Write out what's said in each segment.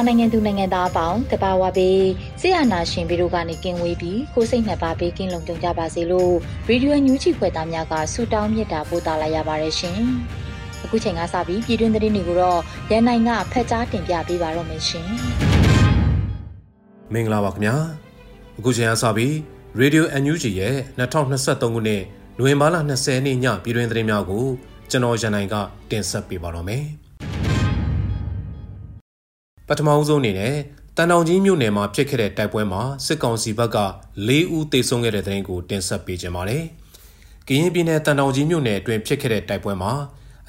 မနိုင်ငံသူနိုင်ငံသားအပေါင်းတဘာဝပေးဆရာနာရှင်ပြီးတို့ကနေကင်းဝေးပြီးကိုစိတ်နှစ်ပါးပေးကင်းလုံခြုံကြပါစေလို့ရေဒီယိုညူးချီဖွယ်သားများကဆုတောင်းမြတ်တာပို့သလာရပါတယ်ရှင်။အခုချိန်ကစပြီးပြည်တွင်းသတင်းတွေကိုတော့ရန်နိုင်ကဖက်ကြားတင်ပြပေးပါတော့မယ်ရှင်။မင်္ဂလာပါခင်ဗျာ။အခုချိန်ကစပြီးရေဒီယို NUG ရဲ့2023ခုနှစ်နိုဝင်ဘာလ20ရက်နေ့ညပြည်တွင်းသတင်းများကိုကျွန်တော်ရန်နိုင်ကတင်ဆက်ပေးပါတော့မယ်။ ပထမအဆုံးအနေနဲ့တန်တောင်ကြီးမြို့နယ်မှာဖြစ်ခဲ့တဲ့တိုက်ပွဲမှာစစ်ကောင်စီဘက်က၄ဦးသေဆုံးခဲ့တဲ့တဲ့ရင်ကိုတင်ဆက်ပေးကြပါမယ်။ကရင်ပြည်နယ်တန်တောင်ကြီးမြို့နယ်အတွင်းဖြစ်ခဲ့တဲ့တိုက်ပွဲမှာ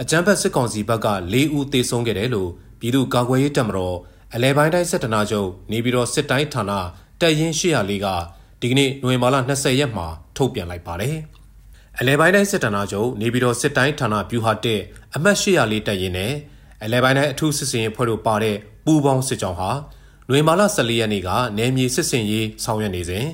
အကြမ်းဖက်စစ်ကောင်စီဘက်က၄ဦးသေဆုံးခဲ့တယ်လို့ပြည်သူ့ကာကွယ်ရေးတပ်မတော်အလဲပိုင်းတိုင်းစစ်တနာချုပ်နေပြည်တော်စစ်တိုင်းဌာနတပ်ရင်း804ကဒီကနေ့နိုဝင်ဘာလ20ရက်မှာထုတ်ပြန်လိုက်ပါတယ်။အလဲပိုင်းတိုင်းစစ်တနာချုပ်နေပြည်တော်စစ်တိုင်းဌာနဗျူဟာ1အမှတ်804တပ်ရင်းနဲ့အလဲပိုင်းတိုင်းအထူးစစ်စင်ရေးဖွဲ့တို့ပါတဲ့ ပူပေါင်းစစ်ကြောင်းဟာနွေမာလ14ရက်နေ့ကနယ်မြေစစ်စင်ရေးဆောင်ရွက်နေစဉ်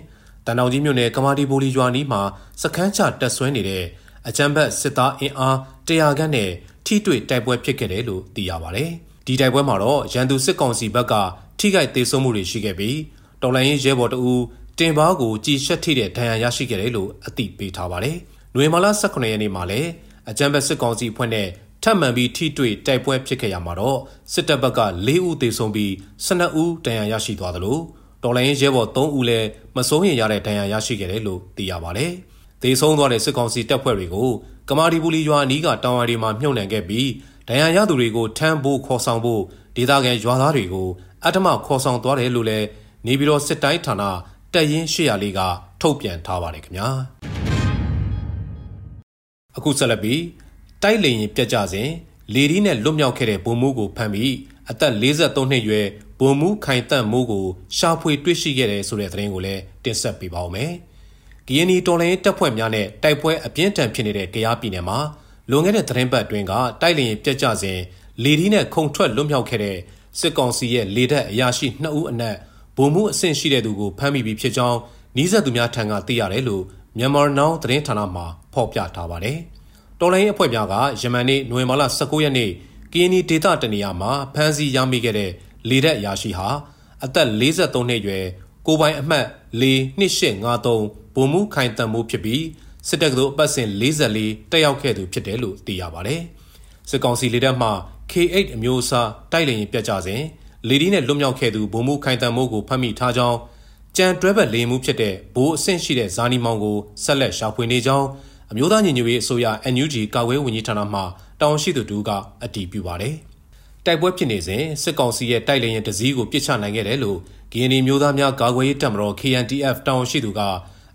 တန်တောင်ကြီးမြို့နယ်ကမာတီဘိုလီရွာနီးမှာစခန်းချတက်ဆွဲနေတဲ့အကြမ်းဖက်စစ်သားအင်အား100ခန့်နဲ့ထိတွေ့တိုက်ပွဲဖြစ်ခဲ့တယ်လို့သိရပါတယ်။ဒီတိုက်ပွဲမှာတော့ရန်သူစစ်ကောင်စီဘက်ကထိခိုက်ဒေဆုံးမှုတွေရှိခဲ့ပြီးတော်လိုင်းရင်ရဲဘော်တအူတင်ပါးကိုကြည်ရှက်ထိတဲ့ဒဏ်ရာရရှိခဲ့တယ်လို့အသိပေးထားပါတယ်။နွေမာလ18ရက်နေ့မှာလည်းအကြမ်းဖက်စစ်ကောင်စီဖွဲ့နဲ့ ထပ်မံပြီးထိတွေ့တိုက်ပွဲဖြစ်ခဲ့ရမှာတော့စစ်တပ်ဘက်က၄ဦးသေဆုံးပြီး12ဦးဒဏ်ရာရရှိသွားသလိုတော်လိုင်းရဲဘော်3ဦးလည်းမစိုးရင်ရတဲ့ဒဏ်ရာရရှိခဲ့တယ်လို့သိရပါတယ်။သေဆုံးသွားတဲ့စစ်ကောင်စီတပ်ဖွဲ့တွေကိုကမာဒီပူလီရွာအနီးကတောင်ဝါတွေမှာမြုပ်နှံခဲ့ပြီးဒဏ်ရာရသူတွေကိုထမ်းဖို့ခေါ်ဆောင်ဖို့ဒေသခံရွာသားတွေကိုအတ္တမခေါ်ဆောင်သွားတယ်လို့လည်းနေပြည်တော်စစ်တိုင်းဌာနတပ်ရင်း804ကထုတ်ပြန်ထားပါတယ်ခင်ဗျာ။အခုဆက်လက်ပြီး တိုက်လေရင်ပြက်ကြစဉ်လေဒီနဲ့လွတ်မြောက်ခဲ့တဲ့ဗိုလ်မှူးကိုဖမ်းပြီးအသက်53နှစ်ရွယ်ဗိုလ်မှူးခိုင်တန့်မိုးကိုရှာဖွေတွေ့ရှိခဲ့တယ်ဆိုတဲ့သတင်းကိုလည်းတင်ဆက်ပေးပါောင်းမယ်။ GNI တော်လိုင်းတပ်ဖွဲ့များနဲ့တိုက်ပွဲအပြင်းထန်ဖြစ်နေတဲ့ကြရားပြည်နယ်မှာလွန်ခဲ့တဲ့သတင်းပတ်အတွင်းကတိုက်လေရင်ပြက်ကြစဉ်လေဒီနဲ့ခုံထွက်လွတ်မြောက်ခဲ့တဲ့စစ်ကောင်စီရဲ့လေတပ်အရာရှိ2ဦးအနက်ဗိုလ်မှူးအဆင့်ရှိတဲ့သူကိုဖမ်းမိပြီးဖြစ်ကြောင်းနီးစပ်သူများထံကသိရတယ်လို့မြန်မာနောင်သတင်းဌာနမှဖော်ပြထားပါတယ်။ တော်လိုင်းအဖွဲ့များကယမန်နေ့နိုဝင်ဘာလ19ရက်နေ့ကီနီဒေသတနေရာမှာဖမ်းဆီးရမိခဲ့တဲ့လေတပ်အရာရှိဟာအသက်53နှစ်အရွယ်ကိုပိုင်အမှတ်4253ဗိုလ်မှူးခိုင်တန်မိုးဖြစ်ပြီးစစ်တပ်ကတို့အပတ်စဉ်44တက်ရောက်ခဲ့သူဖြစ်တယ်လို့သိရပါတယ်။စစ်ကောင်စီလေတပ်မှ K8 အမျိုးအစားတိုက်လေရင်ပြတ်ကြစဉ်လေဒီနဲ့လွတ်မြောက်ခဲ့သူဗိုလ်မှူးခိုင်တန်မိုးကိုဖမ်းမိထားကြောင်းကြံတွဲဘက်လေမှုဖြစ်တဲ့ဘိုးအဆင့်ရှိတဲ့ဇာနီမောင်ကိုဆက်လက်ရှာဖွေနေကြောင်း အမျိုးသားညီညွတ်ရေးအစိုးရ NUG ကာကွယ်ဝန်ကြီးဌာနမှတောင်းရှိသူတူကအတည်ပြုပါတယ်။တိုက်ပွဲဖြစ်နေစဉ်စစ်ကောင်စီရဲ့တိုက်လေရင်တစည်းကိုပစ်ချနိုင်ခဲ့တယ်လို့ GNI မျိုးသားများကာကွယ်ရေးတပ်မတော် KNTF တောင်းရှိသူက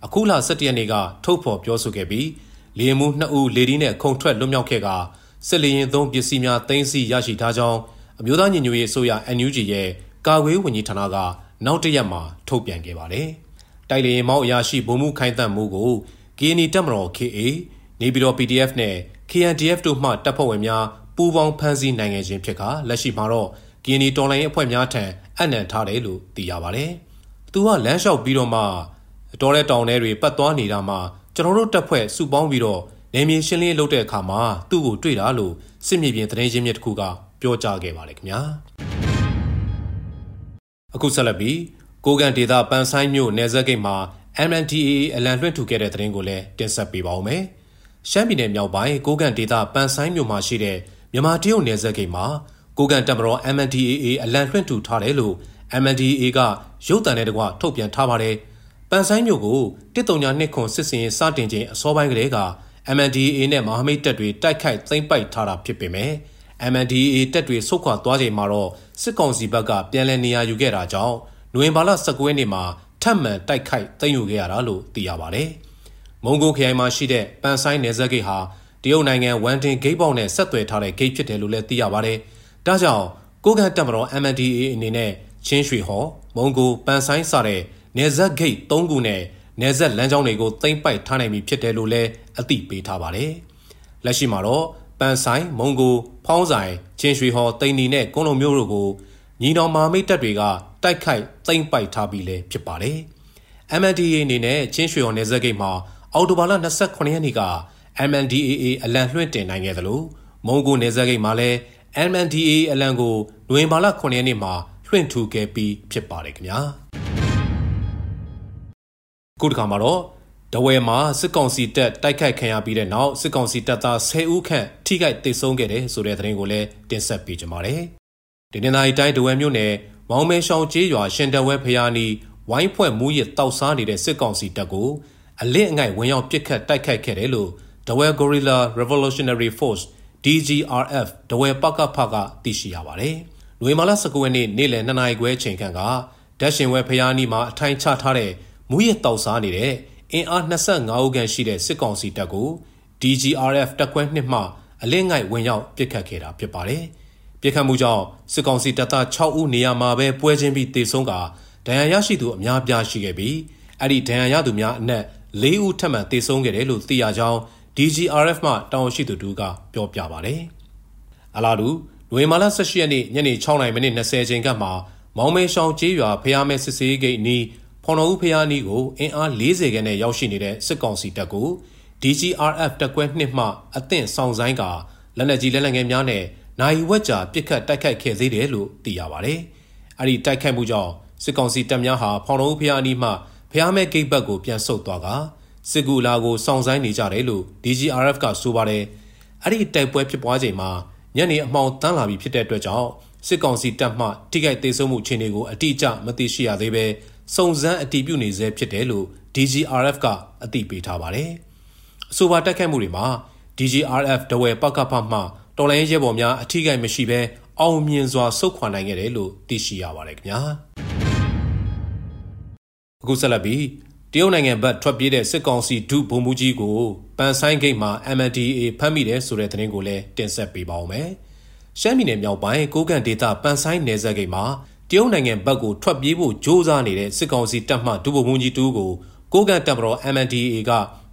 အခုလ17ရက်နေ့ကထုတ်ဖော်ပြောဆိုခဲ့ပြီးလေရင်မှု2ဦးလေဒီနဲ့ခုံထွက်လွတ်မြောက်ခဲ့ကစစ်လေရင်သုံးပစ္စည်းများတင်စီရရှိထားကြောင်းအမျိုးသားညီညွတ်ရေးအစိုးရ NUG ရဲ့ကာကွယ်ဝန်ကြီးဌာနကနောက်တရက်မှာထုတ်ပြန်ခဲ့ပါတယ်။တိုက်လေရင်မောက်အရာရှိဗိုလ်မှူးခိုင်တန့်မှုကို KNI တပ်မတော် KA နေပြည်တော် PDF နဲ့ KNDF တို့မှတပ်ဖွဲ့ဝင်များပူးပေါင်းဖမ်းဆီးနိုင်ခဲ့ခြင်းဖြစ်ကလက်ရှိမှာတော့ KNI တော်လိုင်းအဖွဲ့များထံအနံထားတယ်လို့သိရပါတယ်။သူကလမ်းလျှောက်ပြီးတော့မှတော်တဲ့တောင်ထဲတွေပတ်သွားနေတာမှာကျွန်တော်တို့တပ်ဖွဲ့စုပေါင်းပြီးတော့နေမြေရှင်းလင်းလုပ်တဲ့အခါမှာသူ့ကိုတွေ့တာလို့စစ်မြေပြင်သတင်းရင်းမြစ်တစ်ခုကပြောကြားခဲ့ပါတယ်ခင်ဗျာ။အခုဆက်လက်ပြီးကိုကန်ဒေတာပန်ဆိုင်မြို့နယ်စပ်ဂိတ်မှာ MNDAA အလံလွှင့်ထူခဲ့တဲ့သတင်းကိုလည်းတင်ဆက်ပေးပါဦးမယ်။ရှမ်းပြည်နယ်မြောက်ပိုင်းကိုကန့်ဒေသပန်ဆိုင်မြို့မှာရှိတဲ့မြန်မာတရုတ်နယ်စပ်ဂိတ်မှာကိုကန်တပ်မတော် MNDAA အလံလွှင့်ထူထားတယ်လို့ MNDAA ကရုပ်သံနဲ့တကွထုတ်ပြန်ထားပါတယ်။ပန်ဆိုင်မျိုးကိုတစ်တုံညာနှစ်ခွန်စစ်စင်စတင်ခြင်းအစောပိုင်းကလေးက MNDAA နဲ့မဟာမိတ်တပ်တွေတိုက်ခိုက်သိမ်းပိုက်ထားတာဖြစ်ပေမဲ့ MNDAA တပ်တွေဆုတ်ခွာသွားချိန်မှာတော့စစ်ကောင်စီဘက်ကပြန်လည်နေရာယူခဲ့တာကြောင့်နိုဝင်ဘာလ19ရက်နေ့မှာ ထပ်မံတိုက်ခိုက်သိမ်းယူခဲ့ရတာလို့သိရပါတယ်။မုံကိုခရိုင်မှာရှိတဲ့ပန်ဆိုင်နယ်စပ်ဂိတ်ဟာတရုတ်နိုင်ငံဝမ်တင်ဂိတ်ပေါက်နဲ့ဆက်သွယ်ထားတဲ့ဂိတ်ဖြစ်တယ်လို့လည်းသိရပါတယ်။ဒါကြောင့်ကိုကန်တပ်မတော် MNDAA အနေနဲ့ချင်းရွှေဟော်မုံကိုပန်ဆိုင်စတဲ့နယ်စပ်ဂိတ်၃ခုနဲ့နယ်စပ်လမ်းကြောင်းတွေကိုသိမ်းပိုက်ထားနိုင်ပြီဖြစ်တယ်လို့လည်းအသိပေးထားပါတယ်။လက်ရှိမှာတော့ပန်ဆိုင်မုံကိုဖောင်းဆိုင်ချင်းရွှေဟော်တိန်နီနဲ့ကွန်လုံမျိုးတို့ကို ညီနောင်မာမိတ်တပ်တွေကတိုက်ခိုက်သိမ်းပိုက်ထားပြီးလည်းဖြစ်ပါတယ်။ MNDAA အနေနဲ့ချင်းရွှေဟော်နယ်စပ်ဂိတ်မှာအော်တိုဘာလ29ရက်နေ့က MNDAA အလံလွှင့်တင်နိုင်ခဲ့သလိုမုံကိုနယ်စပ်ဂိတ်မှာလည်း MNDAA အလံကိုနိုဝင်ဘာလ9ရက်နေ့မှာလွှင့်ထူခဲ့ပြီးဖြစ်ပါတယ်ခင်ဗျာခုတစ်ခါမှာတော့တဝဲမှာစစ်ကောင်စီတပ်တိုက်ခိုက်ခံရပြီးတဲ့နောက်စစ်ကောင်စီတပ်သား10ဦးခန့်ထိခိုက်ဒေဆုံးခဲ့တယ်ဆိုတဲ့သတင်းကိုလည်းတင်ဆက်ပေးကြပါမယ်။ ဒီနေ့တိုင်းတိုင်းတဝဲမြို့နယ်မောင်မဲရှောင်းကျေးရွာရှင်တဝဲဖျားနီဝိုင်းဖွဲ့မူရတောက်စားနေတဲ့စစ်ကောင်စီတပ်ကိုအလစ်အငိုက်ဝင်ရောက်ပစ်ခတ်တိုက်ခိုက်ခဲ့တယ်လို့ Dawei Guerrilla Revolutionary Force DGRF ဒဝဲပကဖကသိရှိရပါတယ်။နိုဝင်ဘာလ19ရက်နေ့နေ့လယ်2နာရီခွဲချိန်ခန့်ကဓာတ်ရှင်ဝဲဖျားနီမှာအထိုင်ချထားတဲ့မူရတောက်စားနေတဲ့အင်အား25ဦးခန့်ရှိတဲ့စစ်ကောင်စီတပ်ကို DGRF တပ်ခွဲနှစ်မှအလင်းငိုက်ဝင်ရောက်ပစ်ခတ်ခဲ့တာဖြစ်ပါတယ်။ ပစ်ခတ်မှုကြောင့်စစ်ကောင်စီတပ်သား6ဦးနေရာမှာပဲပွဲချင်းပြီးတေဆုံးကဒဏ်ရာရရှိသူအများပြားရှိခဲ့ပြီးအဲ့ဒီဒဏ်ရာရသူများအနက်၄ဦးထပ်မံတေဆုံးခဲ့တယ်လို့သိရကြောင်း DGRF မှတာဝန်ရှိသူတို့ကပြောပြပါတယ်။အလားတူနိုဝင်ဘာလ18ရက်နေ့ညနေ6:20မိနစ်20ချိန်ကမှမောင်မဲရှောင်းကျေးရွာဖျားမဲစစ်စေးဂိတ်နီးဖော်တော်ဦးဖျားနီးကိုအင်အား40ခန်းနဲ့ရောက်ရှိနေတဲ့စစ်ကောင်စီတပ်ကို DGRF တပ်ကွဲနှစ်မှအသင့်ဆောင်ဆိုင်ကလက်နက်ကြီးလက်နက်ငယ်များနဲ့ နိုင်ဝက်ကြာပစ်ခတ်တိုက်ခိုက်ခဲ့သေးတယ်လို့သိရပါတယ်။အဲ့ဒီတိုက်ခိုက်မှုကြောင့်စစ်ကောင်စီတပ်များဟာဖော်တော်ဦးဖျားနီးမှဖျားမဲဂိတ်ဘက်ကိုပြန်ဆုတ်သွားကစစ်ကူလာကိုစောင့်ဆိုင်းနေကြတယ်လို့ DGRF ကဆိုပါတယ်။အဲ့ဒီတိုက်ပွဲဖြစ်ပွားချိန်မှာညနေအမှောင်တန်းလာပြီဖြစ်တဲ့အတွက်ကြောင့်စစ်ကောင်စီတပ်မှထိခိုက်ဒေဆုံးမှုအခြေအနေကိုအတိအကျမသိရှိရသေးပဲစုံစမ်းအတည်ပြုနေဆဲဖြစ်တယ်လို့ DGRF ကအသိပေးထားပါတယ်။အဆိုပါတိုက်ခိုက်မှုတွေမှာ DGRF ဒဝဲပကဖမှ တော်လိုင်းရဲဘော်များအထိကိမရှိဘဲအောင်မြင်စွာဆုတ်ခွာနိုင်ခဲ့တယ်လို့သိရှိရပါတယ်ခင်ဗျာ။အခုဆက်လက်ပြီးတရုတ်နိုင်ငံဘက်ထွက်ပြေးတဲ့စစ်ကောင်စီဒုဗိုလ်မှူးကြီးကိုပန်ဆိုင်ဂိတ်မှာ MNDAA ဖမ်းမိတယ်ဆိုတဲ့သတင်းကိုလည်းတင်ဆက်ပေးပါောင်းမယ်။ရှမ်းပြည်နယ်မြောက်ပိုင်းကိုကန့်ဒေသပန်ဆိုင်နယ်စပ်ဂိတ်မှာတရုတ်နိုင်ငံဘက်ကိုထွက်ပြေးဖို့ကြိုးစားနေတဲ့စစ်ကောင်စီတပ်မှဒုဗိုလ်မှူးကြီးတူကိုကိုကန့်တပ်မတော် MNDAA က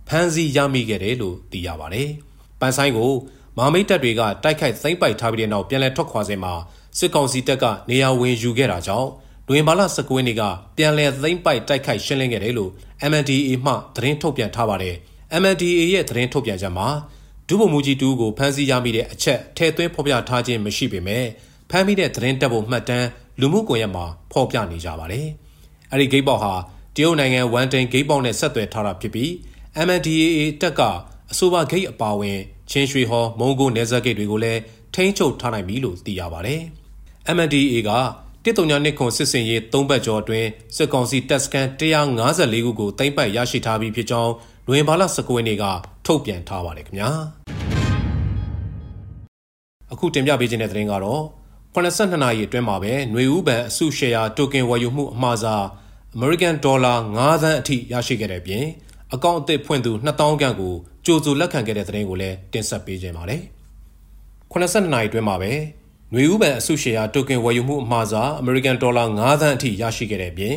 ဖမ်းဆီးရမိခဲ့တယ်လို့သိရပါတယ်။ပန်ဆိုင်ကို မာမိတ်တပ်တွေကတိုက်ခိုက်သိမ်းပိုက်ထားပြီးတဲ့နောက်ပြန်လည်ထွက်ခွာစဉ်မှာစစ်ကောင်စီတပ်ကနေရာဝင်ယူခဲ့တာကြောင့်တွင်ဘာလ19ရက်နေ့ကပြန်လည်သိမ်းပိုက်တိုက်ခိုက်ရှင်းလင်းခဲ့တယ်လို့ MNDAA မှသတင်းထုတ်ပြန်ထားပါတယ်။ MNDAA ရဲ့သတင်းထုတ်ပြန်ချက်မှာဒုဗိုလ်မှူးကြီးတူကိုဖမ်းဆီးရမိတဲ့အချက်ထဲသွင်းဖော်ပြထားခြင်းမရှိပေမဲ့ဖမ်းမိတဲ့သတင်းတပ်ဖို့မှတ်တမ်းလူမှုကွန်ရက်မှာဖော်ပြနေကြပါတယ်။အဲဒီဂိတ်ပေါက်ဟာတရုတ်နိုင်ငံဝမ်တိန်ဂိတ်ပေါက်နဲ့ဆက်သွယ်ထားတာဖြစ်ပြီး MNDAA တပ်ကအဆိုပါဂိတ်အပါအဝင် ချင်းရွှေဟော်မုံကိုနယ်စပ်ဂိတ်တွေကိုလည်းထိန်းချုပ်ထားနိုင်ပြီလို့သိရပါတယ်။ MNDAA ကတစ်တုံညာနှစ်ခွန်စစ်စင်ရေး၃ဘတ်ကျော်အတွင်းစစ်ကောင်စီတပ်စခန်း154ခုကိုတင်ပိုက်ရရှိထားပြီးဖြစ်ကြောင်းနိုဝင်ဘာလ19ရက်နေ့ကထုတ်ပြန်ထားပါတယ်ခင်ဗျာအခုတင်ပြပေးခြင်းတဲ့သတင်းကတော့82နာရီအတွင်းမှာပဲຫນွေဦးပန်အစုရှယ်ယာတိုကင်ဝယ်ယူမှုအမှားစား American Dollar 9သန်းအထိရရှိခဲ့တဲ့ပြင်အကောင့်အသစ်ဖွင့်သူ2000ခန့်ကို ကြိုးစုလက်ခံခဲ့တဲ့သတင်းကိုလည်းတင်ဆက်ပေးခြင်းပါတယ်82နာရီအတွင်းမှာပဲຫນွေဥပန်အစုရှယ်ယာတိုကင်ဝယ်ယူမှုအမှားစား American Dollar 9သန်းအထိရရှိခဲ့တဲ့ပြင်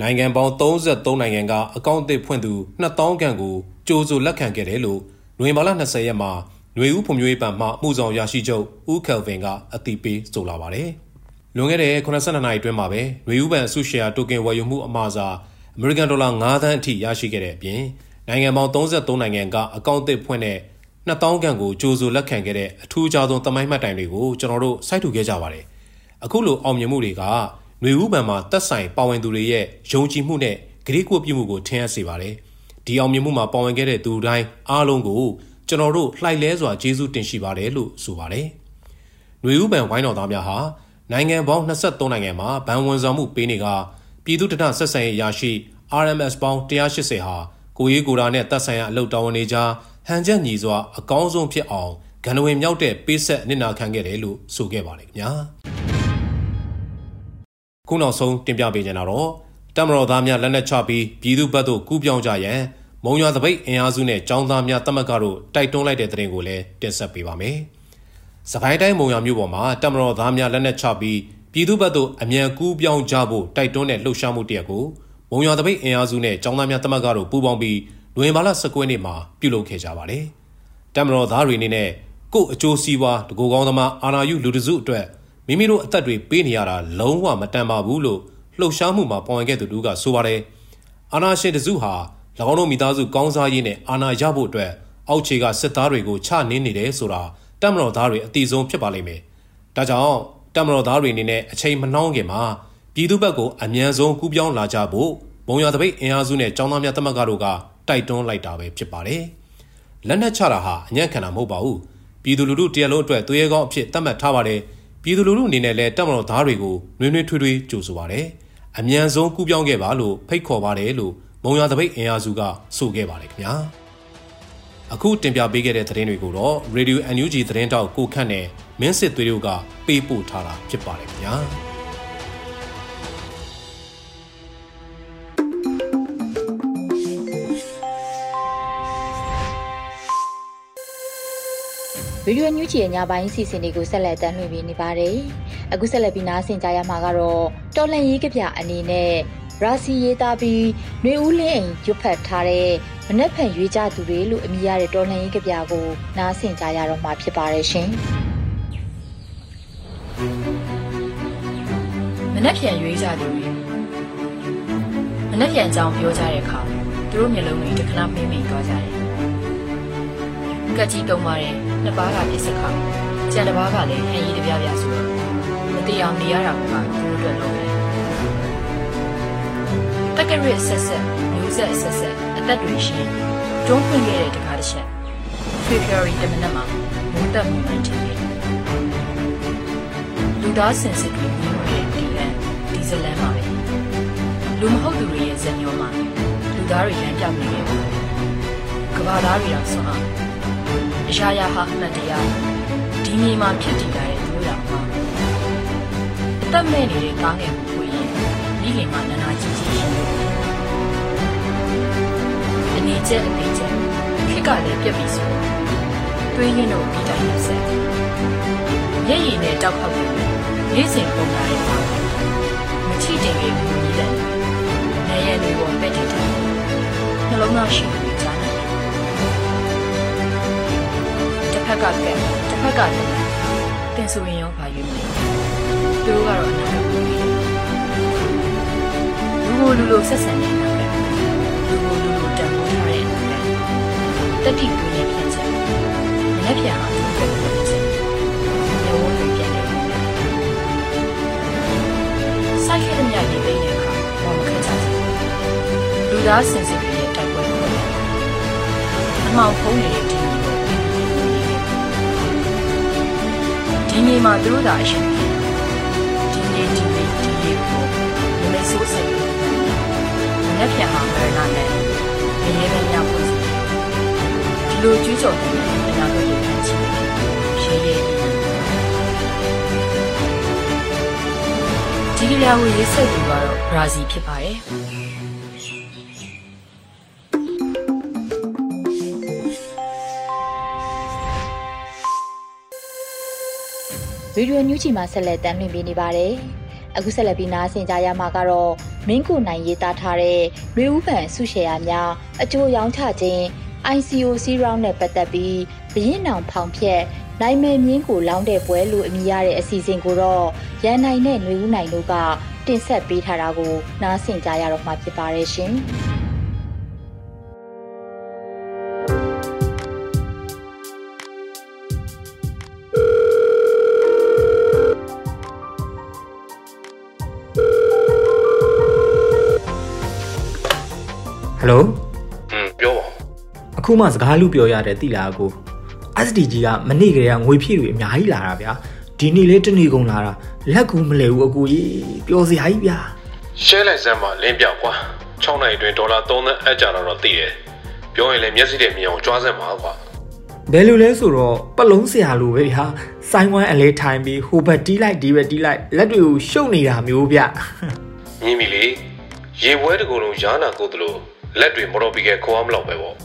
နိုင်ငံပေါင်း33နိုင်ငံကအကောင့်အသစ်ဖွင့်သူ2000ခန့်ကိုကြိုးစုလက်ခံခဲ့တယ်လို့နိုဝင်ဘာလ20ရက်မှာຫນွေဦးဖွံ့ဖြိုးရေးပံမှမှုဆောင်ရရှိချုပ်ဦးကယ်ဗင်ကအသိပေးဆိုလာပါတယ်။လွန်ခဲ့တဲ့82နာရီအတွင်းမှာပဲຫນွေဦးပံအစုရှယ်ယာတိုကင်ဝယ်ယူမှုအမှားစား American Dollar 9သန်းအထိရရှိခဲ့တဲ့အပြင် နိုင်ငံပေါင်း33နိုင်ငံကအကောင့်အသစ်ဖွင့်တဲ့2000ခန့်ကိုကြိုးစုလက်ခံခဲ့တဲ့အထူးခြားဆုံးသမိုင်းမှတ်တိုင်တွေကိုကျွန်တော်တို့စိုက်ထူခဲ့ကြပါတယ်။အခုလိုအောင်မြင်မှုတွေကຫນွေဦးပံမှာတက်ဆိုင်ပါဝင်သူတွေရဲ့ယုံကြည်မှုနဲ့ဂရိကွပြုမှုကိုထင်ဟပ်စေပါတယ်။ဒီအောင်မြင်မှုမှာပါဝင်ခဲ့တဲ့သူတိုင်းအားလုံးကိုကျွန်တော်တို့လှိုက်လဲစွာကျေးဇူးတင်ရှိပါတယ်လို့ဆိုပါတယ် ຫນွေဥပံဝိုင်းတော်သားများဟာနိုင်ငံပေါင်း23နိုင်ငံမှာဗန်ဝန်ဆောင်မှုပေးနေကပြည်သူ့တနဆက်ဆံရေးရရှိ RMS ပေါင်း180ဟာ ကိုရေးကိုရာနဲ့တပ်ဆိုင်ရာအလုပ်တော်ဝင်တွေကြားဟန်ချက်ညီစွာအကောင်းဆုံးဖြစ်အောင်ဂန္ဓဝင်မြောက်တဲ့ပေးဆက်နစ်နာခံခဲ့တယ်လို့ဆိုခဲ့ပါတယ်ခင်ဗျာခုနောက်ဆုံးတင်ပြပေးကြတော့တမတော်သားများလက်နက်ချပြီးပြည်သူ့ဘက်သို့ကူးပြောင်းကြရန်မုံရွာသပိတ်အင်အားစုနဲ့ចောင်းသားများတမတ်ကတို့တိုက်တွန်းလိုက်တဲ့တဲ့ရင်ကိုလည်းတင်ဆက်ပေးပါမယ်။စကိုင်းတိုင်းမုံရွာမြို့ပေါ်မှာတမတော်သားများလက်နက်ချပြီးပြည်သူ့ဘက်သို့အမြန်ကူးပြောင်းကြဖို့တိုက်တွန်းတဲ့လှုပ်ရှားမှုတရက်ကို မုံရွာသပိတ်အင်အားစုနဲ့ចောင်းသားများတမတ်ကတို့ပူးပေါင်းပြီးလွင်ဘာလ19ရက်နေ့မှာပြုလုပ်ခဲ့ကြပါတယ်။တမတော်သားတွေအနေနဲ့ကို့အကျိုးစီးပွားတကူကောင်းသမားအာနာယုလူတစုအတွက်မိမိတို့အသက်တွေပေးနေရတာလုံးဝမတန်ပါဘူးလို့လှုပ်ရှားမှုမှာပေါ်ဝင်ခဲ့သူတို့ကဆိုပါတယ်။အာနာရှင်တစုဟာ၎င်းတို့မိသားစုကောင်းစားရေးနဲ့အာဏာရဖို့အတွက်အောက်ခြေကစစ်သားတွေကိုချနင်းနေတယ်ဆိုတာတပ်မတော်သားတွေအတိဆုံးဖြစ်ပါလိမ့်မယ်။ဒါကြောင့်တပ်မတော်သားတွေအနေနဲ့အချိန်မနှောင်းခင်မှာ ပြည်သူ့ဘက်ကိုအမြန်ဆုံးကူးပြောင်းလာကြဖို့ဘုံရတပိတ်အင်အားစုနဲ့ចောင်းသားများတမတ်ကတို့ကတိုက်တွန်းလိုက်တာပဲဖြစ်ပါတယ်။လက်နက်ချတာဟာအညံ့ခံတာမဟုတ်ပါဘူး။ပြည်သူလူထုတရလုံးအတွက်သွေးကောင်းအဖြစ်သတ်မှတ်ထားပါတယ်။ပြည်သူလူထုအနေနဲ့လည်းတပ်မတော်သားတွေကိုနှွေးနှွေးထွေးထွေးကြိုဆိုပါတယ်။အမြန်ဆုံးကူးပြောင်းခဲ့ပါလို့ဖိတ်ခေါ်ပါတယ်လို့မုံရွာတပိတ်အင်အားစုကဆိုခဲ့ပါတယ်ခင်ဗျာအခုတင်ပြပေးခဲ့တဲ့သတင်းတွေကိုတော့ Radio NUG သတင်းတောက်ကိုခန့်နဲ့မင်းစစ်သွေးတို့ကပေးပို့ထားတာဖြစ်ပါတယ်ခင်ဗျာ ဗီဒီယိုညူးချီရဲ့ညပိုင်းစီစဉ်တွေကိုဆက်လက်တင်ပြနေပါတယ်။အခုဆက်လက်ပြီးနားဆင်ကြရမှာကတော့တော်လန်ရေးကပြအနေနဲ့ရာစီရေးသားပြီးနှွေဦးလင်းအိမ်ရွတ်ဖတ်ထားတဲ့မနက်ဖြန်ရွေးကြသူတွေလို့အမည်ရတဲ့တော်လှန်ရေးကြပြကိုနားဆင်ကြရတော့မှာဖြစ်ပါတယ်ရှင်။မနက်ဖြန်ရွေးကြသူတွေမနက်ဖြန်အကြောင်းပြောကြတဲ့အခါသူတို့မျက်လုံးတွေတခဏမိမ့်မိန်သွားကြတယ်။ကက်ကြီးတုံးပါတယ် နှစ်ပါးကပြစ်စခါကြံတစ်ပါးကလည်းဟန်ရီတပြပြဆိုတော့မတိအောင်နေရတာကသူတို့အတွက်လုံးတယ်တက်ကရစ်ဆက်ဆက်မျိုးဆက်ဆက်ဆက်အသက်တွေရှင်တွန်းဖွင့်ခဲ့တဲ့တကားတစ်ချက် February တမနက်မှာမုန်းတက်မှုမှန်ချင်တယ်လူသားစင်စစ်တွေမြင်ခဲ့ဒီလန်ဒီဇလန်မှာပဲလူမဟုတ်သူတွေရဲ့ဇက်ညောမှာလူသားတွေလမ်းပြောင်းနေခဲ့ပါတယ်ကဘာသားတွေတော့ဆွမ်းအောင် အရာရာဟာအမှတ်တရားဒီမြေမှာဖြစ်တည်ကြတဲ့သူတို့ရောအသက်မဲ့နေတဲ့ကားငယ်ကိုကိုရင်မိခင်ကနာနာကြီးကြီးရှိတယ်အနေကျက်အနေကျက်ခက်ကလည်းပြက်ပြီးဆိုတွေးရင်းတို့ဒီတိုင်းနဲ့ဆက်မျက်ရည်နဲ့တောက်ခောက်ပြီးနေ့စဉ်ပုံလာတဲ့ပါမချီတင်ပြီးဘူးကြီးတယ်နေရနေပေါ်ပက်ထစ်တယ်နှလုံးသားရှိပြီးကြား က်ကကက်တစ်ဖက်ကလည်းတင်ဆိုရင်ရောပါရွေးမယ်သူတို့ကတော့အနာဂတ်ကိုလူလိုလူလိုဆက်ဆံနေတာပဲလူလိုလူလိုတန်ဖိုးထားတဲ့အနာဂတ်တတိကူရဲ့ဖြစ်ချက်လက်ပြန်အောင်လုပ်ခဲ့တဲ့ချက်ညဝန်းတွေပြန်နေတယ်စိုက်ခဲ့တဲ့ညနေပိန်းတဲ့အခါဘာမခက်ချင်လူသားစင်စစ်တွေရဲ့တိုက်ပွဲကိုအမှောင်ဖုံးနေတဲ့ ဒီမျိုးကိုဒီမြေမှာသူတို့သာအရှင်ဒီမြေဒီမြေဒီမြေကိုမမေဆိုးစိတ်လက်ပြန်မှာမရနာနဲ့မရေပဲညဖို့စီဒီလိုကျူးကျော်တဲ့အနာဂတ်ကိုဖန်ချီရေရေဒီကလာကိုရေးဆက်သူကတော့ဘရာဇီဖြစ်ပါတယ် ဗီဒီယိုညူးချီမှာဆက်လက်တင်ပြနေပါတယ်။အခုဆက်လက်ပြီးနားဆင်ကြရမှာကတော့မင်းကိုနိုင်ရေးသားထားတဲ့ရွေဦးပန်ဆုရှယ်ယာများအကျိုးရောင်းချခြင်း ICOC round နဲ့ပတ်သက်ပြီးဘရင်နောင်ဖောင်ဖြက်နိုင်မယ်မြင်းကိုလောင်းတဲ့ပွဲလို့အမည်ရတဲ့အစီအစဉ်ကိုတော့ရန်နိုင်နဲ့ຫນွေဦးနိုင်တို့ကတင်ဆက်ပေးထားတာကိုနားဆင်ကြရတော့မှာဖြစ်ပါတယ်ရှင်။ အခုမှစကားလူပြောရတယ်တိလာကို SDG ကမနေ့ကလေးကငွေဖြည့်တွေအများကြီးလာတာဗျာဒီနေ့လေးတနေကုန်လာတာလက်ကူမလဲဘူးအကိုကြီးပျော်စရာကြီးဗျာရှဲလိုက်စမ်းမှာလင်းပြောက်ကွာ6နိုင်အတွင်းဒေါ်လာ3သန်းအကြတော့တော့သိတယ်ပြောရင်လည်းမျက်စိတည်းမြင်အောင်ကြွားစမ်းပါကွာဘယ်လိုလဲဆိုတော့ပလုံးဆရာလိုပဲဗျာစိုင်းဝမ်းအလဲထိုင်ပြီးဟိုဘက်တီးလိုက်ဒီဘက်တီးလိုက်လက်တွေကိုရှုပ်နေတာမျိုးဗျမြင်ပြီလေရေပွဲတစ်ခုလုံးရာနာကိုတလို့လက်တွေမတော်ပြီးခဲ့ခေါ်အောင်မလောက်ပဲပေါ့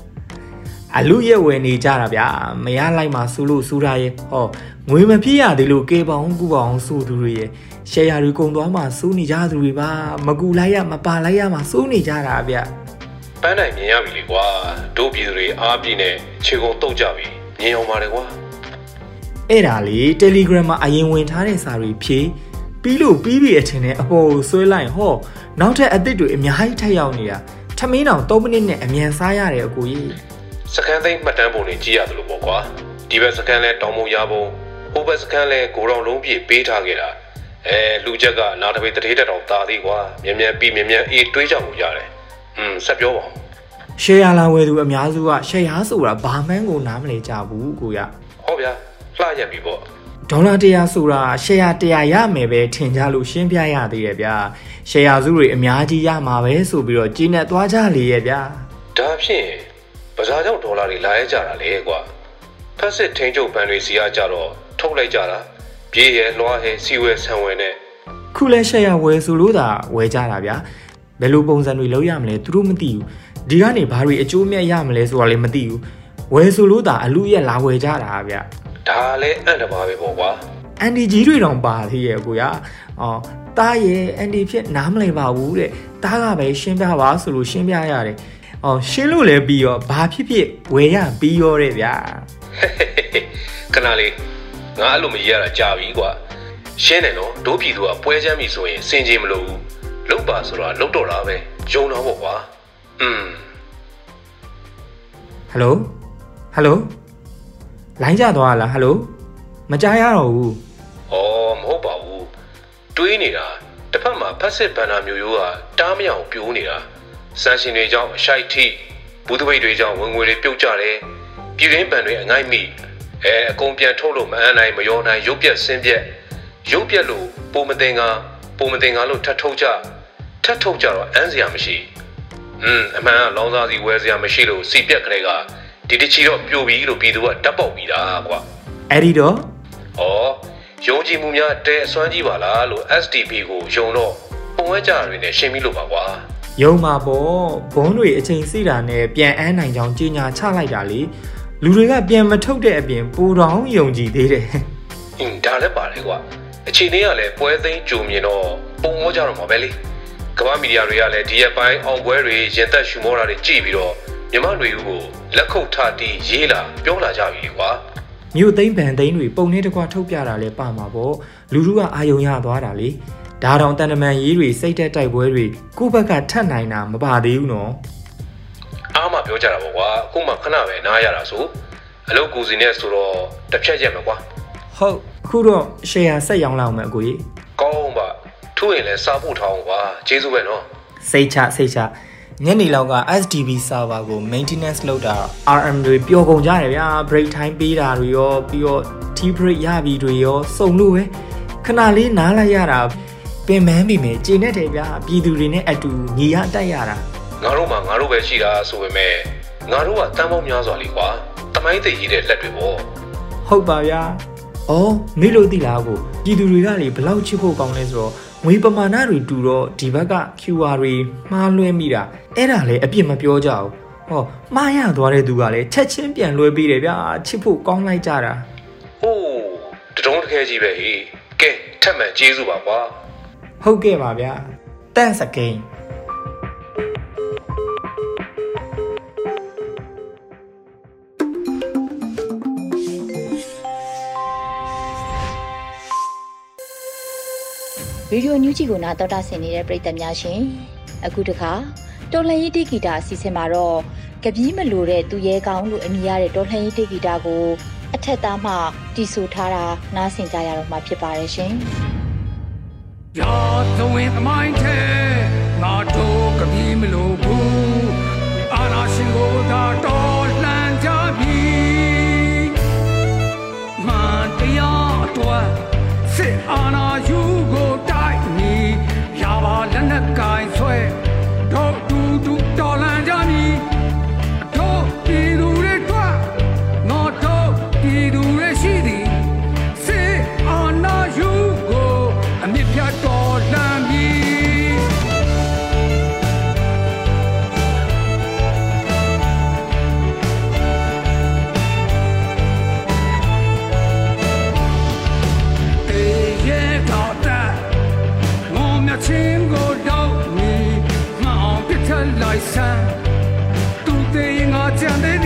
အလူရဲ့ဝယ်နေကြတာဗျာမရလိုက်မှစူးလို့စူးတာရဲ့ဟောငွေမဖြစ်ရသေးလို့ကေပေါင်းကူပေါင်းစူးသူတွေရဲ့ရှယ်ယာတွေကုန်သွားမှစူးနေကြသူတွေပါမကူလိုက်ရမပါလိုက်ရမှစူးနေကြတာဗျပန်းနိုင်မြင်ရပြီလေကွာတို့ပြည်သူတွေအားပြည့်နဲ့ခြေကုန်တုတ်ကြပြီမြင်အောင်ပါတယ်ကွာအဲ့ဒါလေ Telegram မှာအရင်ဝင်ထားတဲ့စာတွေဖြည့်ပြီးလို့ပြီးပြီအထင်နဲ့အပေါ်ကိုဆွဲလိုက်ဟောနောက်ထပ်အသစ်တွေအများကြီးထပ်ရောက်နေတာထမင်းတောင်3မိနစ်နဲ့အမြန်စားရတယ်အကိုကြီး စကန်သိမ်းမှတ်တမ်းပုံတွေကြည့်ရတယ်လို့ပေါ့ကွာဒီဘက်စကန်လဲတောင်ပုံရပုံဟိုဘက်စကန်လဲကိုရောင်လုံးပြည့်ပေးထားခဲ့တာအဲလူချက်ကနာတပိတ်တထေးတက်တော်တာသေးကွာမြန်မြန်ပြီးမြန်မြန်အေးတွေးကြမှုရတယ်อืมဆက်ပြောပါဦးရှယ်ယာလာဝယ်သူအများစုကရှယ်ယာဆိုတာဘာမှန်းကိုနားမလည်ကြဘူးကိုရဟောဗျာလှရက်ပြီပေါ့ဒေါ်လာ100ဆိုတာရှယ်ယာ100ရမယ်ပဲထင်ကြလို့ရှင်းပြရသေးတယ်ဗျာရှယ်ယာစုတွေအများကြီးရမှာပဲဆိုပြီးတော့ကြီးနဲ့သွားကြလေရဲ့ဗျာဒါဖြင့် ဘဇာကြောင့်ဒေါ်လာတွေလာရကြတာလေကွာဖက်စစ်ထင်းကျုပ်ပန်တွေစီအားကြတော့ထုတ်လိုက်ကြတာပြေးရဲလွှားဟဲစီဝဲဆံဝဲနဲ့ခုလဲရှယ်ယာဝယ်ဆိုလို့သာဝယ်ကြတာဗျာဘယ်လိုပုံစံတွေလုပ်ရမလဲသူတို့မသိဘူးဒီကနေဘာတွေအကျိုးမြတ်ရမလဲဆိုတာလည်းမသိဘူးဝယ်ဆိုလို့သာအလူရက်လာဝယ်ကြတာဗျာဒါလည်းအံ့တပါပဲပေါ့ကွာအန်ဒီကြီးတွေတောင်ပါသေးရဲ့ကိုရအော်တားရဲ့အန်ဒီဖြစ်နားမလည်ပါဘူးတဲ့တားကပဲရှင်းပြပါဆိုလို့ရှင်းပြရတယ် အော်ရှင်းလို့လည်းပြီးရောဘာဖြစ်ဖြစ်ဝယ်ရပြီးရောတဲ့ဗျာခဏလေးငါအဲ့လိုမရရတာကြာပြီကွာရှင်းတယ်နော်ဒိုးပြည်သူကပွဲချမ်းပြီဆိုရင်စင်ကြီးမလို့ဘူးလုတ်ပါဆိုတော့လုတ်တော့တာပဲယုံတော့ပေါ့ကွာอืมဟယ်လိုဟယ်လိုလိုင်းကြသွားလားဟယ်လိုမကြားရတော့ဘူးဩမဟုတ်ပါဘူးတွေးနေတာတစ်ဖက်မှာဖက်စစ်ဘန်နာမျိုးရိုးကတားမရအောင်ပြိုးနေတာ စမ်းရှင်တွေကြောင့်အရှိုက်ထိဘူးသပိတ်တွေကြောင့်ဝင်ငွေတွေပြုတ်ကြတယ်ပြည်ရင်းပန်တွေအငိုက်မိအဲအကုန်ပြန်ထုတ်လို့မအမ်းနိုင်မရောနိုင်ရုပ်ပြက်ဆင်းပြက်ရုပ်ပြက်လို့ပုံမတင်ကပုံမတင်ကလို့ထပ်ထုတ်ကြထပ်ထုတ်ကြတော့အမ်းစရာမရှိอืมအမှန်ကလောင်စာစီဝယ်စရာမရှိလို့စီပြက်ကလေးကဒီတချီတော့ပြိုပြီလို့ပြည်သူကတပ်ပေါက်ပြီးတာကွာအဲ့ဒီတော့။ဩယုံကြည်မှုများတဲအစွမ်းကြီးပါလားလို့ SDP ကိုယုံတော့ပုံဝဲကြတွေနဲ့ရှင်းပြီးလို့ပါကွာ ယုံမှာပေါ့ဘုံတွေအချိန်စီတာနဲ့ပြန်အန်းနိုင်ကြောင်းကြီးညာချလိုက်တာလေလူတွေကပြန်မထုတ်တဲ့အပြင်ပူတောင်ယုံကြည်သေးတယ်။အင်းဒါလည်းပါတယ်ကွာ။အချိန်လေးကလည်းပွဲသိမ်းကြုံမြင်တော့ပုံဝဲကြတော့မှာပဲလေ။ကမ္ဘာမီဒီယာတွေကလည်းဒီရက်ပိုင်းအောင်ပွဲတွေရင်သက်ရှူမောတာတွေကြည့်ပြီးတော့မြမတွေဦးကိုလက်ခုပ်ထတီးရေးလာပြောလာကြပြီလေကွာမြို့သိမ်းဗန်သိမ်းတွေပုံနဲ့တကွထုတ်ပြတာလဲပါမှာပေါ့လူလူကအာယုံရသွားတာလေ ဒါတောင်တန်တမန်ရေးတွေစိတ်တက်တိုက်ပွဲတွေကိုယ့်ဘက်ကထတ်နိုင်တာမပါသေးဘူးနော်။အားမပြောကြတာပေါ့ကွာ။အခုမှခဏပဲနားရတာဆို။အလုပ်ကူစီနဲ့ဆိုတော့တစ်ဖြတ်ရက်မှာကွာဟုတ်အခုတော့ရှယ်ယာဆက်ရောင်းလောက်မယ်အကိုကြီး။ကောင်းပါ။ထူးရင်လည်းစားဖို့ထောင်းကွာ။ကျေးဇူးပဲနော်။စိတ်ချစိတ်ချညနေလောက်က SDB server ကို maintenance လုပ်တာ RM တွေပျော်ကုန်ကြတယ်ဗျာ break time ပေးတာတွေရောပြီးတော့ tea break ရပြီတွေရောစုံလို့ပဲခဏလေးနားလိုက်ရတာ ပင်မန်းပြီမယ်ကျင်းနေတယ်ဗျာပြည်သူတွေနဲ့အတူညီရတက်ရတာငါတို့မှငါတို့ပဲရှိတာဆိုပေမဲ့ငါတို့ကတန်းပေါင်းများစွာလीကွာတမိုင်းသိရေးတဲ့လက်တွေပေါ့ဟုတ်ပါဗျာ။အော်မေးလို့သိလားကိုပြည်သူတွေကလေဘယ်လောက်ချစ်ဖို့ကောင်းလဲဆိုတော့ငွေပမာဏတွေတူတော့ဒီဘက်က QR တွေမှားလွှဲမိတာအဲ့ဒါလည်းအပြစ်မပြောကြဘူး။ဟောမှားရသွားတဲ့သူကလည်းချက်ချင်းပြန်လွှဲပေးတယ်ဗျာချစ်ဖို့ကောင်းလိုက်ကြတာဟိုးတတုံးတခဲကြီးပဲဟေးကဲထက်မှန်ကျေးဇူးပါကွာ ဟုတ်ကဲ့ပါဗျာတန့်စကိန်းရေဒီယိုညူးဂျီကိုနာတော်တာဆင်နေတဲ့ပရိသတ်များရှင်အခုတခါတော်လှန်ရေးတိဂီတာအစီအစဉ်မှာတော့ကပီးမလိုတဲ့သူရဲကောင်းလို့အမည်ရတဲ့တော်လှန်ရေးတိဂီတာကိုအထက်သားမှတီဆိုထားတာနားဆင်ကြရတော့မှာဖြစ်ပါတယ်ရှင် ရာသဝင်သမိုင်းထဲငါတို့ကပီးမလို့ဘူးအာနာရှင်ကိုသာတော်လှန်ကြပြီမှန်တရားအတွက်စစ်အာဏာယူကိုတိုက်နေရပါလက်နက်ကင်ဆွဲတို့တူတူတော် သေးငါကြံ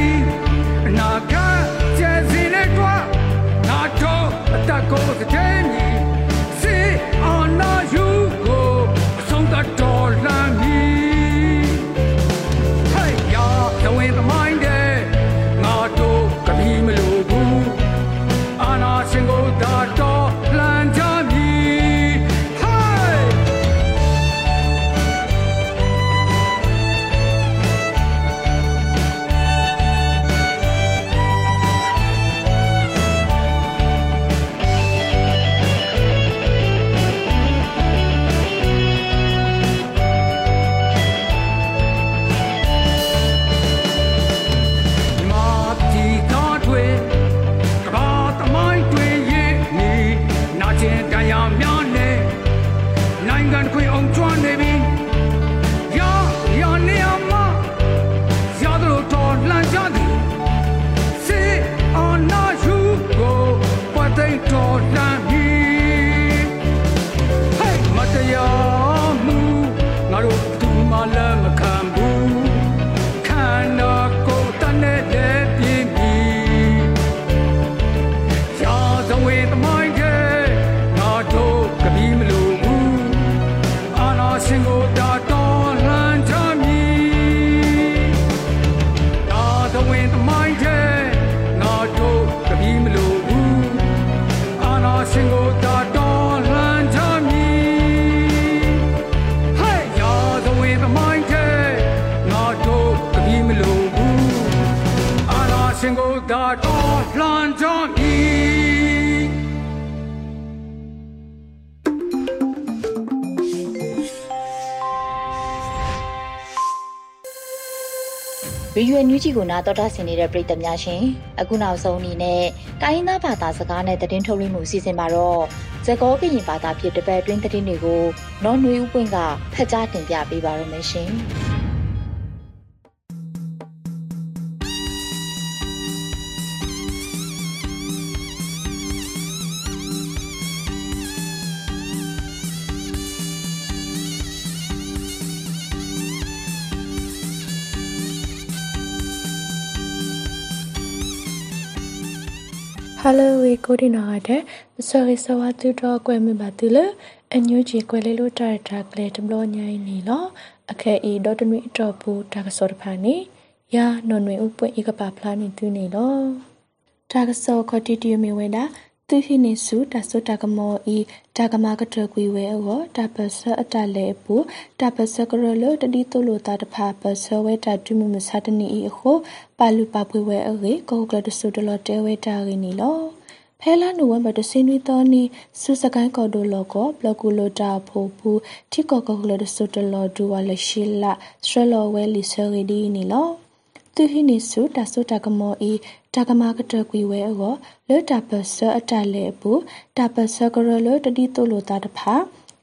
နို ရေရွယ်ညူးကြီးကိုနာတော်တာဆင်နေတဲ့ပြည်သက်များရှင်အခုနောက်ဆုံးအနေနဲ့တိုင်းရင်းသားဘာသာစကားနဲ့သတင်းထုတ်လွှင့်မှုအစီအစဉ်မှာတော့ဇကောကရင်ဘာသာဖြစ်တပတ်အတွင်းသတင်းတွေကိုနော်နွေဦးပွင့်ကဖတ်ကြားတင်ပြပေးပါရမရှင် ဟယ်လိုဝေကိုဒီနာတဲ့ဆော်ရီဆဝတူတော့ကွယ်မပါတူလအညူချီကွယ်လေးလို့တာတာကလေးတဘလညိုင်းနေလောအခဲဤဒေါ်တမီတော့ဘူးတာကစောတဖာနေယာနော်နွေဥပွင့်ဤကပါဖလားနေသူနေလောတာကစောခတိတီမီဝဲတာ သူဟိနေစုတဆုတကမောဤတာကမာကတကွေဝဲအောတာပစအတလေပူတာပစကရလတတိတုလိုတာတဖာပစဝဲတာတူမမစတနီဤအခုပါလူပါပွေဝဲအေကောကလတဆုတလတဲဝဲတာရင်းနီလောဖဲလာနိုဝင်ဘာတစင်းဝီတော်နီစုစကိုင်းကော်ဒိုလောကောဘလကူလိုတာဖိုဘူးတီကောကောကလတဆုတလောဒူဝါလရှိလာစထရလောဝဲလီဆရီဒီနီလော သူဟိနေစုတဆုတကမောဤတကမာကတကွေဝဲအောလောတပစအတလေဘူးတပစကရလောတတိတုလိုတာတဖာ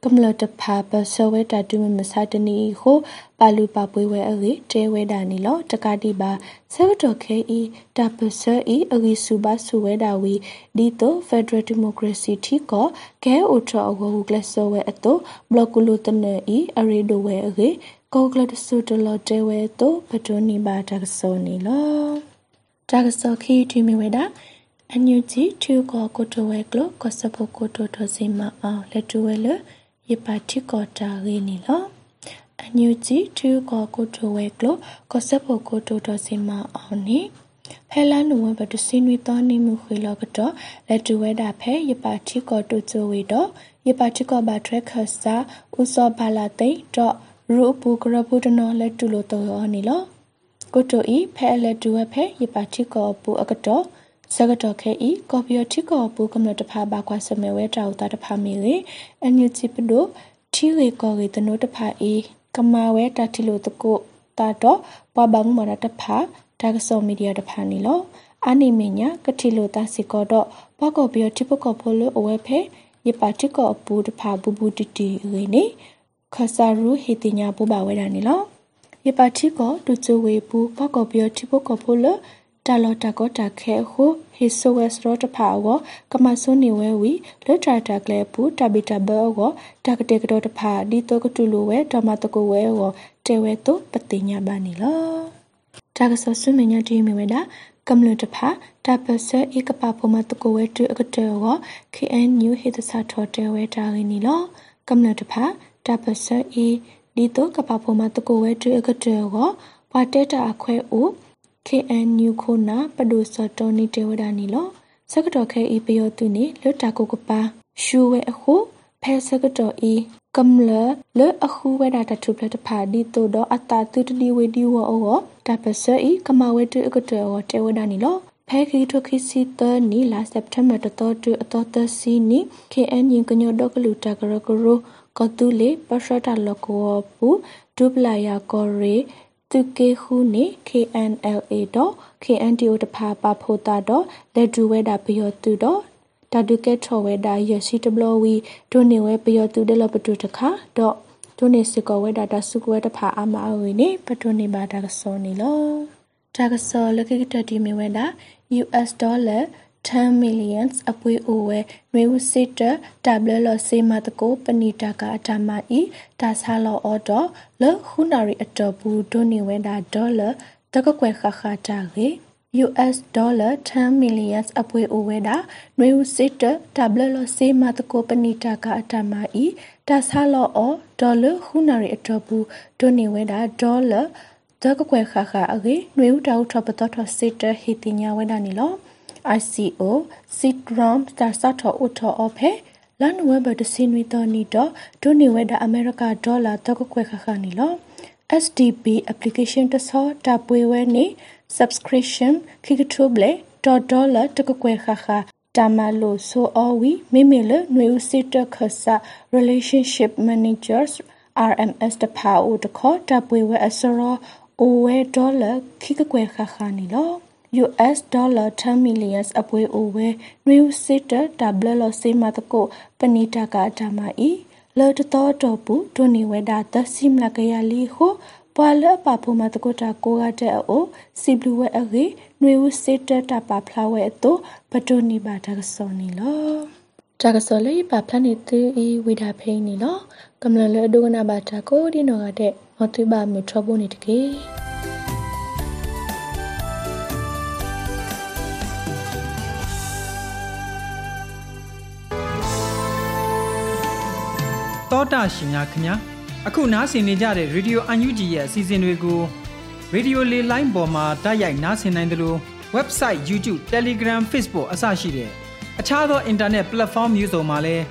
ကမ္လတဖာပစဝဲတာတူမစတနီဟုပါလူပါပွေးဝဲအေတဲဝဲတာနီလောတကတိပါဆေတော်ခဲဤတပစဤအဂီစုပါစုဝဲတာဝီဒီတိုဖက်ဒရယ်ဒီမိုကရေစီတီကောကဲအိုထောအဝဟုကလဆဝဲအတိုဘလော့ကူလိုတနေဤအရီဒိုဝဲအေ ကောကလတဆုတလောတဲဝဲတိုပတိုနီပါတကစောနီလောတကစောခီတီမီဝဲတာအန်ယူဂျီထူကောကိုတိုဝဲကလောကစပုကိုတိုတိုစီမအောင်လက်တူဝဲလယပါတိကောတာရင်းနီလောအန်ယူဂျီထူကောကိုတိုဝဲကလောကစပုကိုတိုတိုစီမအောင်နီဖဲလာနုဝဘတစင်းဝီတောနေမှုခွေလောကတော့လက်တူဝဲတာဖဲယပါတိကောတိုချိုဝီတော့ယပါတိကောဘာထရက်ခဆာဥစောဘာလာသိတော့ ရူပူကရပုတနောလက်တူလိုတော့နီလောကိုတိုဤဖဲလက်တူဝဲဖဲယပါတိကောပူအကတော့စကတော်ခဲဤကော်ပီယတိကောပူကမ္လတဖာဘာကွာစမဲဝဲတောက်တာတဖာမီလေအန်ယူချီပဒိုထီရေကောရီတနိုတဖာဤကမာဝဲတာတီလိုတကိုတာတော့ပဘမမရတဖာဒါကစောမီဒီယာတဖာနီလောအာနိမညာကတိလိုတာစီကောတော့ဘကောပီယတိပကောဖိုလိုအဝဲဖဲယပါတိကောပူတဖာဘူဘူတီတီရေနေ ခဆာရူဟီတင်ညာပူပါဝဲတာနီလောယပါတိကောတူချဝေပူဘကောပီယတိပကောဖိုလိုတာလောတာကောတာခဲဟုဟိဆိုဝက်စရောတဖာဝကမဆုနေဝဲဝီလွတ်တာတာကလေပူတဘီတဘောဝတာကတေကတော်တဖာဒီတောကတူလိုဝဲဓမ္မတကိုဝဲဝတေဝဲတုပတိညာဘာနီလောတာကဆဆုမညာတီမီဝဲတာကမ္လတဖာတာပစဧကပဖမတကိုဝဲတူအကတေဝ KNU ဟိတစာထောတေဝဲတာရင်းနီလောကမ္လတဖာ တာပစဧဒီတောကပဖမတကိုဝဲတူအကတေဝဘွာတေတာအခွဲအို KNU ခိုနာပဒုစတော်နီတေဝဒာနီလောစကတော်ခဲဤပယောတုနီလွတ်တာကိုကပါရှူဝဲအခုဖဲစကတော်ဤကမ္လလအခုဝဲတာတထုပလတဖာဒီတိုတော့အတာတူတလီဝေဒီဝအောတပစဤကမဝဲတုအကတောတေဝဒာနီလောဖဲခီထိုခီစီတနီလာစက်တမ်ဘာတတော်တူအတော်တစီနီ KNU ကညောဒကလူတာကရကရ ကတူလေပရှတာလကောပူဒုပလာယာကောရေသူကေခုနေ KNLA တော့ KNDO တဖာပါဖိုတာတော့လက်ဒူဝဲတာဘယောသူတော့တာဒုကေထော်ဝဲတာရစီတဘလဝီဒိုနေဝဲဘယောသူဒလပတူတခါတော့ဒိုနေစကောဝဲတာတဆုကဝဲတဖာအမအဝီနေပတိုနေပါတာကစောနေလောတာကစောလကိကတတီမီဝဲတာ US dollar 10 millions အပွေအိုဝဲနွေဦးစစ်တတဘလလစေမတကိုပဏိတကအတမဤဒါဆာလောအော်တော့လခုနာရီအတော်ဘူးဒိုနေဝဲတာဒေါ်လာတကကွယ်ခခတာရေ US dollar 10 millions အပွေအိုဝဲတာနွေဦးစစ်တတဘလလစေမတကိုပဏိတကအတမဤဒါဆာလောအော်ဒေါ်လာခုနာရီအတော်ဘူးဒိုနေဝဲတာဒေါ်လာတကကွယ်ခခအရေနွေဦးတောက်ထပတော်ထစစ်တဟီတင်ညာဝဲတာနီလော ICO Sidrom Starsatho Utho Ophe လန်ဝဲဘဒစင်ဝီတော်နီတော့ဒိုနေဝဲဒအမေရိကဒေါ်လာတကခွဲခခနီလော SDB application တဆောတပွေဝဲနေ subscription ခိကထုဘလေဒေါ်လာတကခွဲခခတာမလို့ဆိုအဝီမေမေလနွေဦးစစ်တခဆာ relationship managers RMS တဖာဦးတခေါ်တပွေဝဲအစရောအိုဝဲဒေါ်လာခိကခွဲခခနီလော US dollar 10 million အပွဲအိုဝဲနွေဦးစစ်တတဘလလစေမတကိုပဏိတကဓမ္မဤလောတတော်တော်ပူဒုန်ဝဲတာသစိမလကရလီဟုပွာလပဖမတကိုတာကိုရတဲ့အိုစီဘလူဝဲအရေနွေဦးစစ်တတပဖလာဝဲအတိုပတိုနီပါတကစောနီလောတကစောလေးပါဖလာနေသူဤဝိဒါဖိနေလောကမ္လလဒုကနာဘာတာကိုဒီနောကတဲ့မသွေးပါမထဘုန်နေတကေ တောတာရှင်များခင်ဗျာအခုနားဆင်နေကြတဲ့ Radio UNG ရဲ့အစီအစဉ်တွေကို Radio လေလိုင်းပေါ်မှာတိုက်ရိုက်နားဆင်နိုင်တယ်လို့ website YouTube Telegram Facebook အစရှိတဲ့အခြားသော internet platform မျိုးစုံမှာလည်း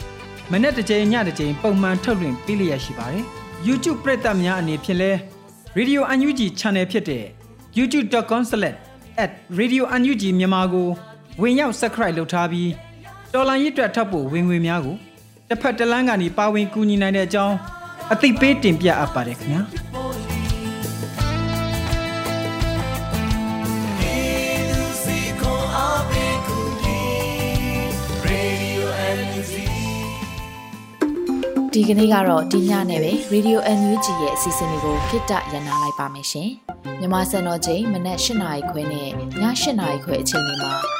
မနေ့တစ်ချိန်ညတစ်ချိန်ပုံမှန်ထုတ်လွှင့်ပေးလျက်ရှိပါတယ် YouTube ပရိသတ်များအနေဖြင့်လဲ Radio UNG Channel ဖြစ်တဲ့ youtube.com/radiounug မြန်မာကိုဝင်ရောက် subscribe လုပ်ထားပြီးတော်လိုင်းရစ်တွက်ထပ်ဖို့ဝင်ငွေများကို တစ်ဖက်တစ်လမ်းကနေပါဝင်ကူညီနိုင်တဲ့အကြောင်းအသိပေးတင်ပြအပ်ပါတယ်ခင်ဗျာဒီကနေ့ကတော့ဒီညနဲ့ပဲ Radio NUG ရဲ့အစီအစဉ်လေးကိုခਿੱတရနာလိုက်ပါမယ်ရှင်။မြမစံတော်ချိန်မနက်၈နာရီခွဲနဲ့ည၈နာရီခွဲအချိန်တွေမှာ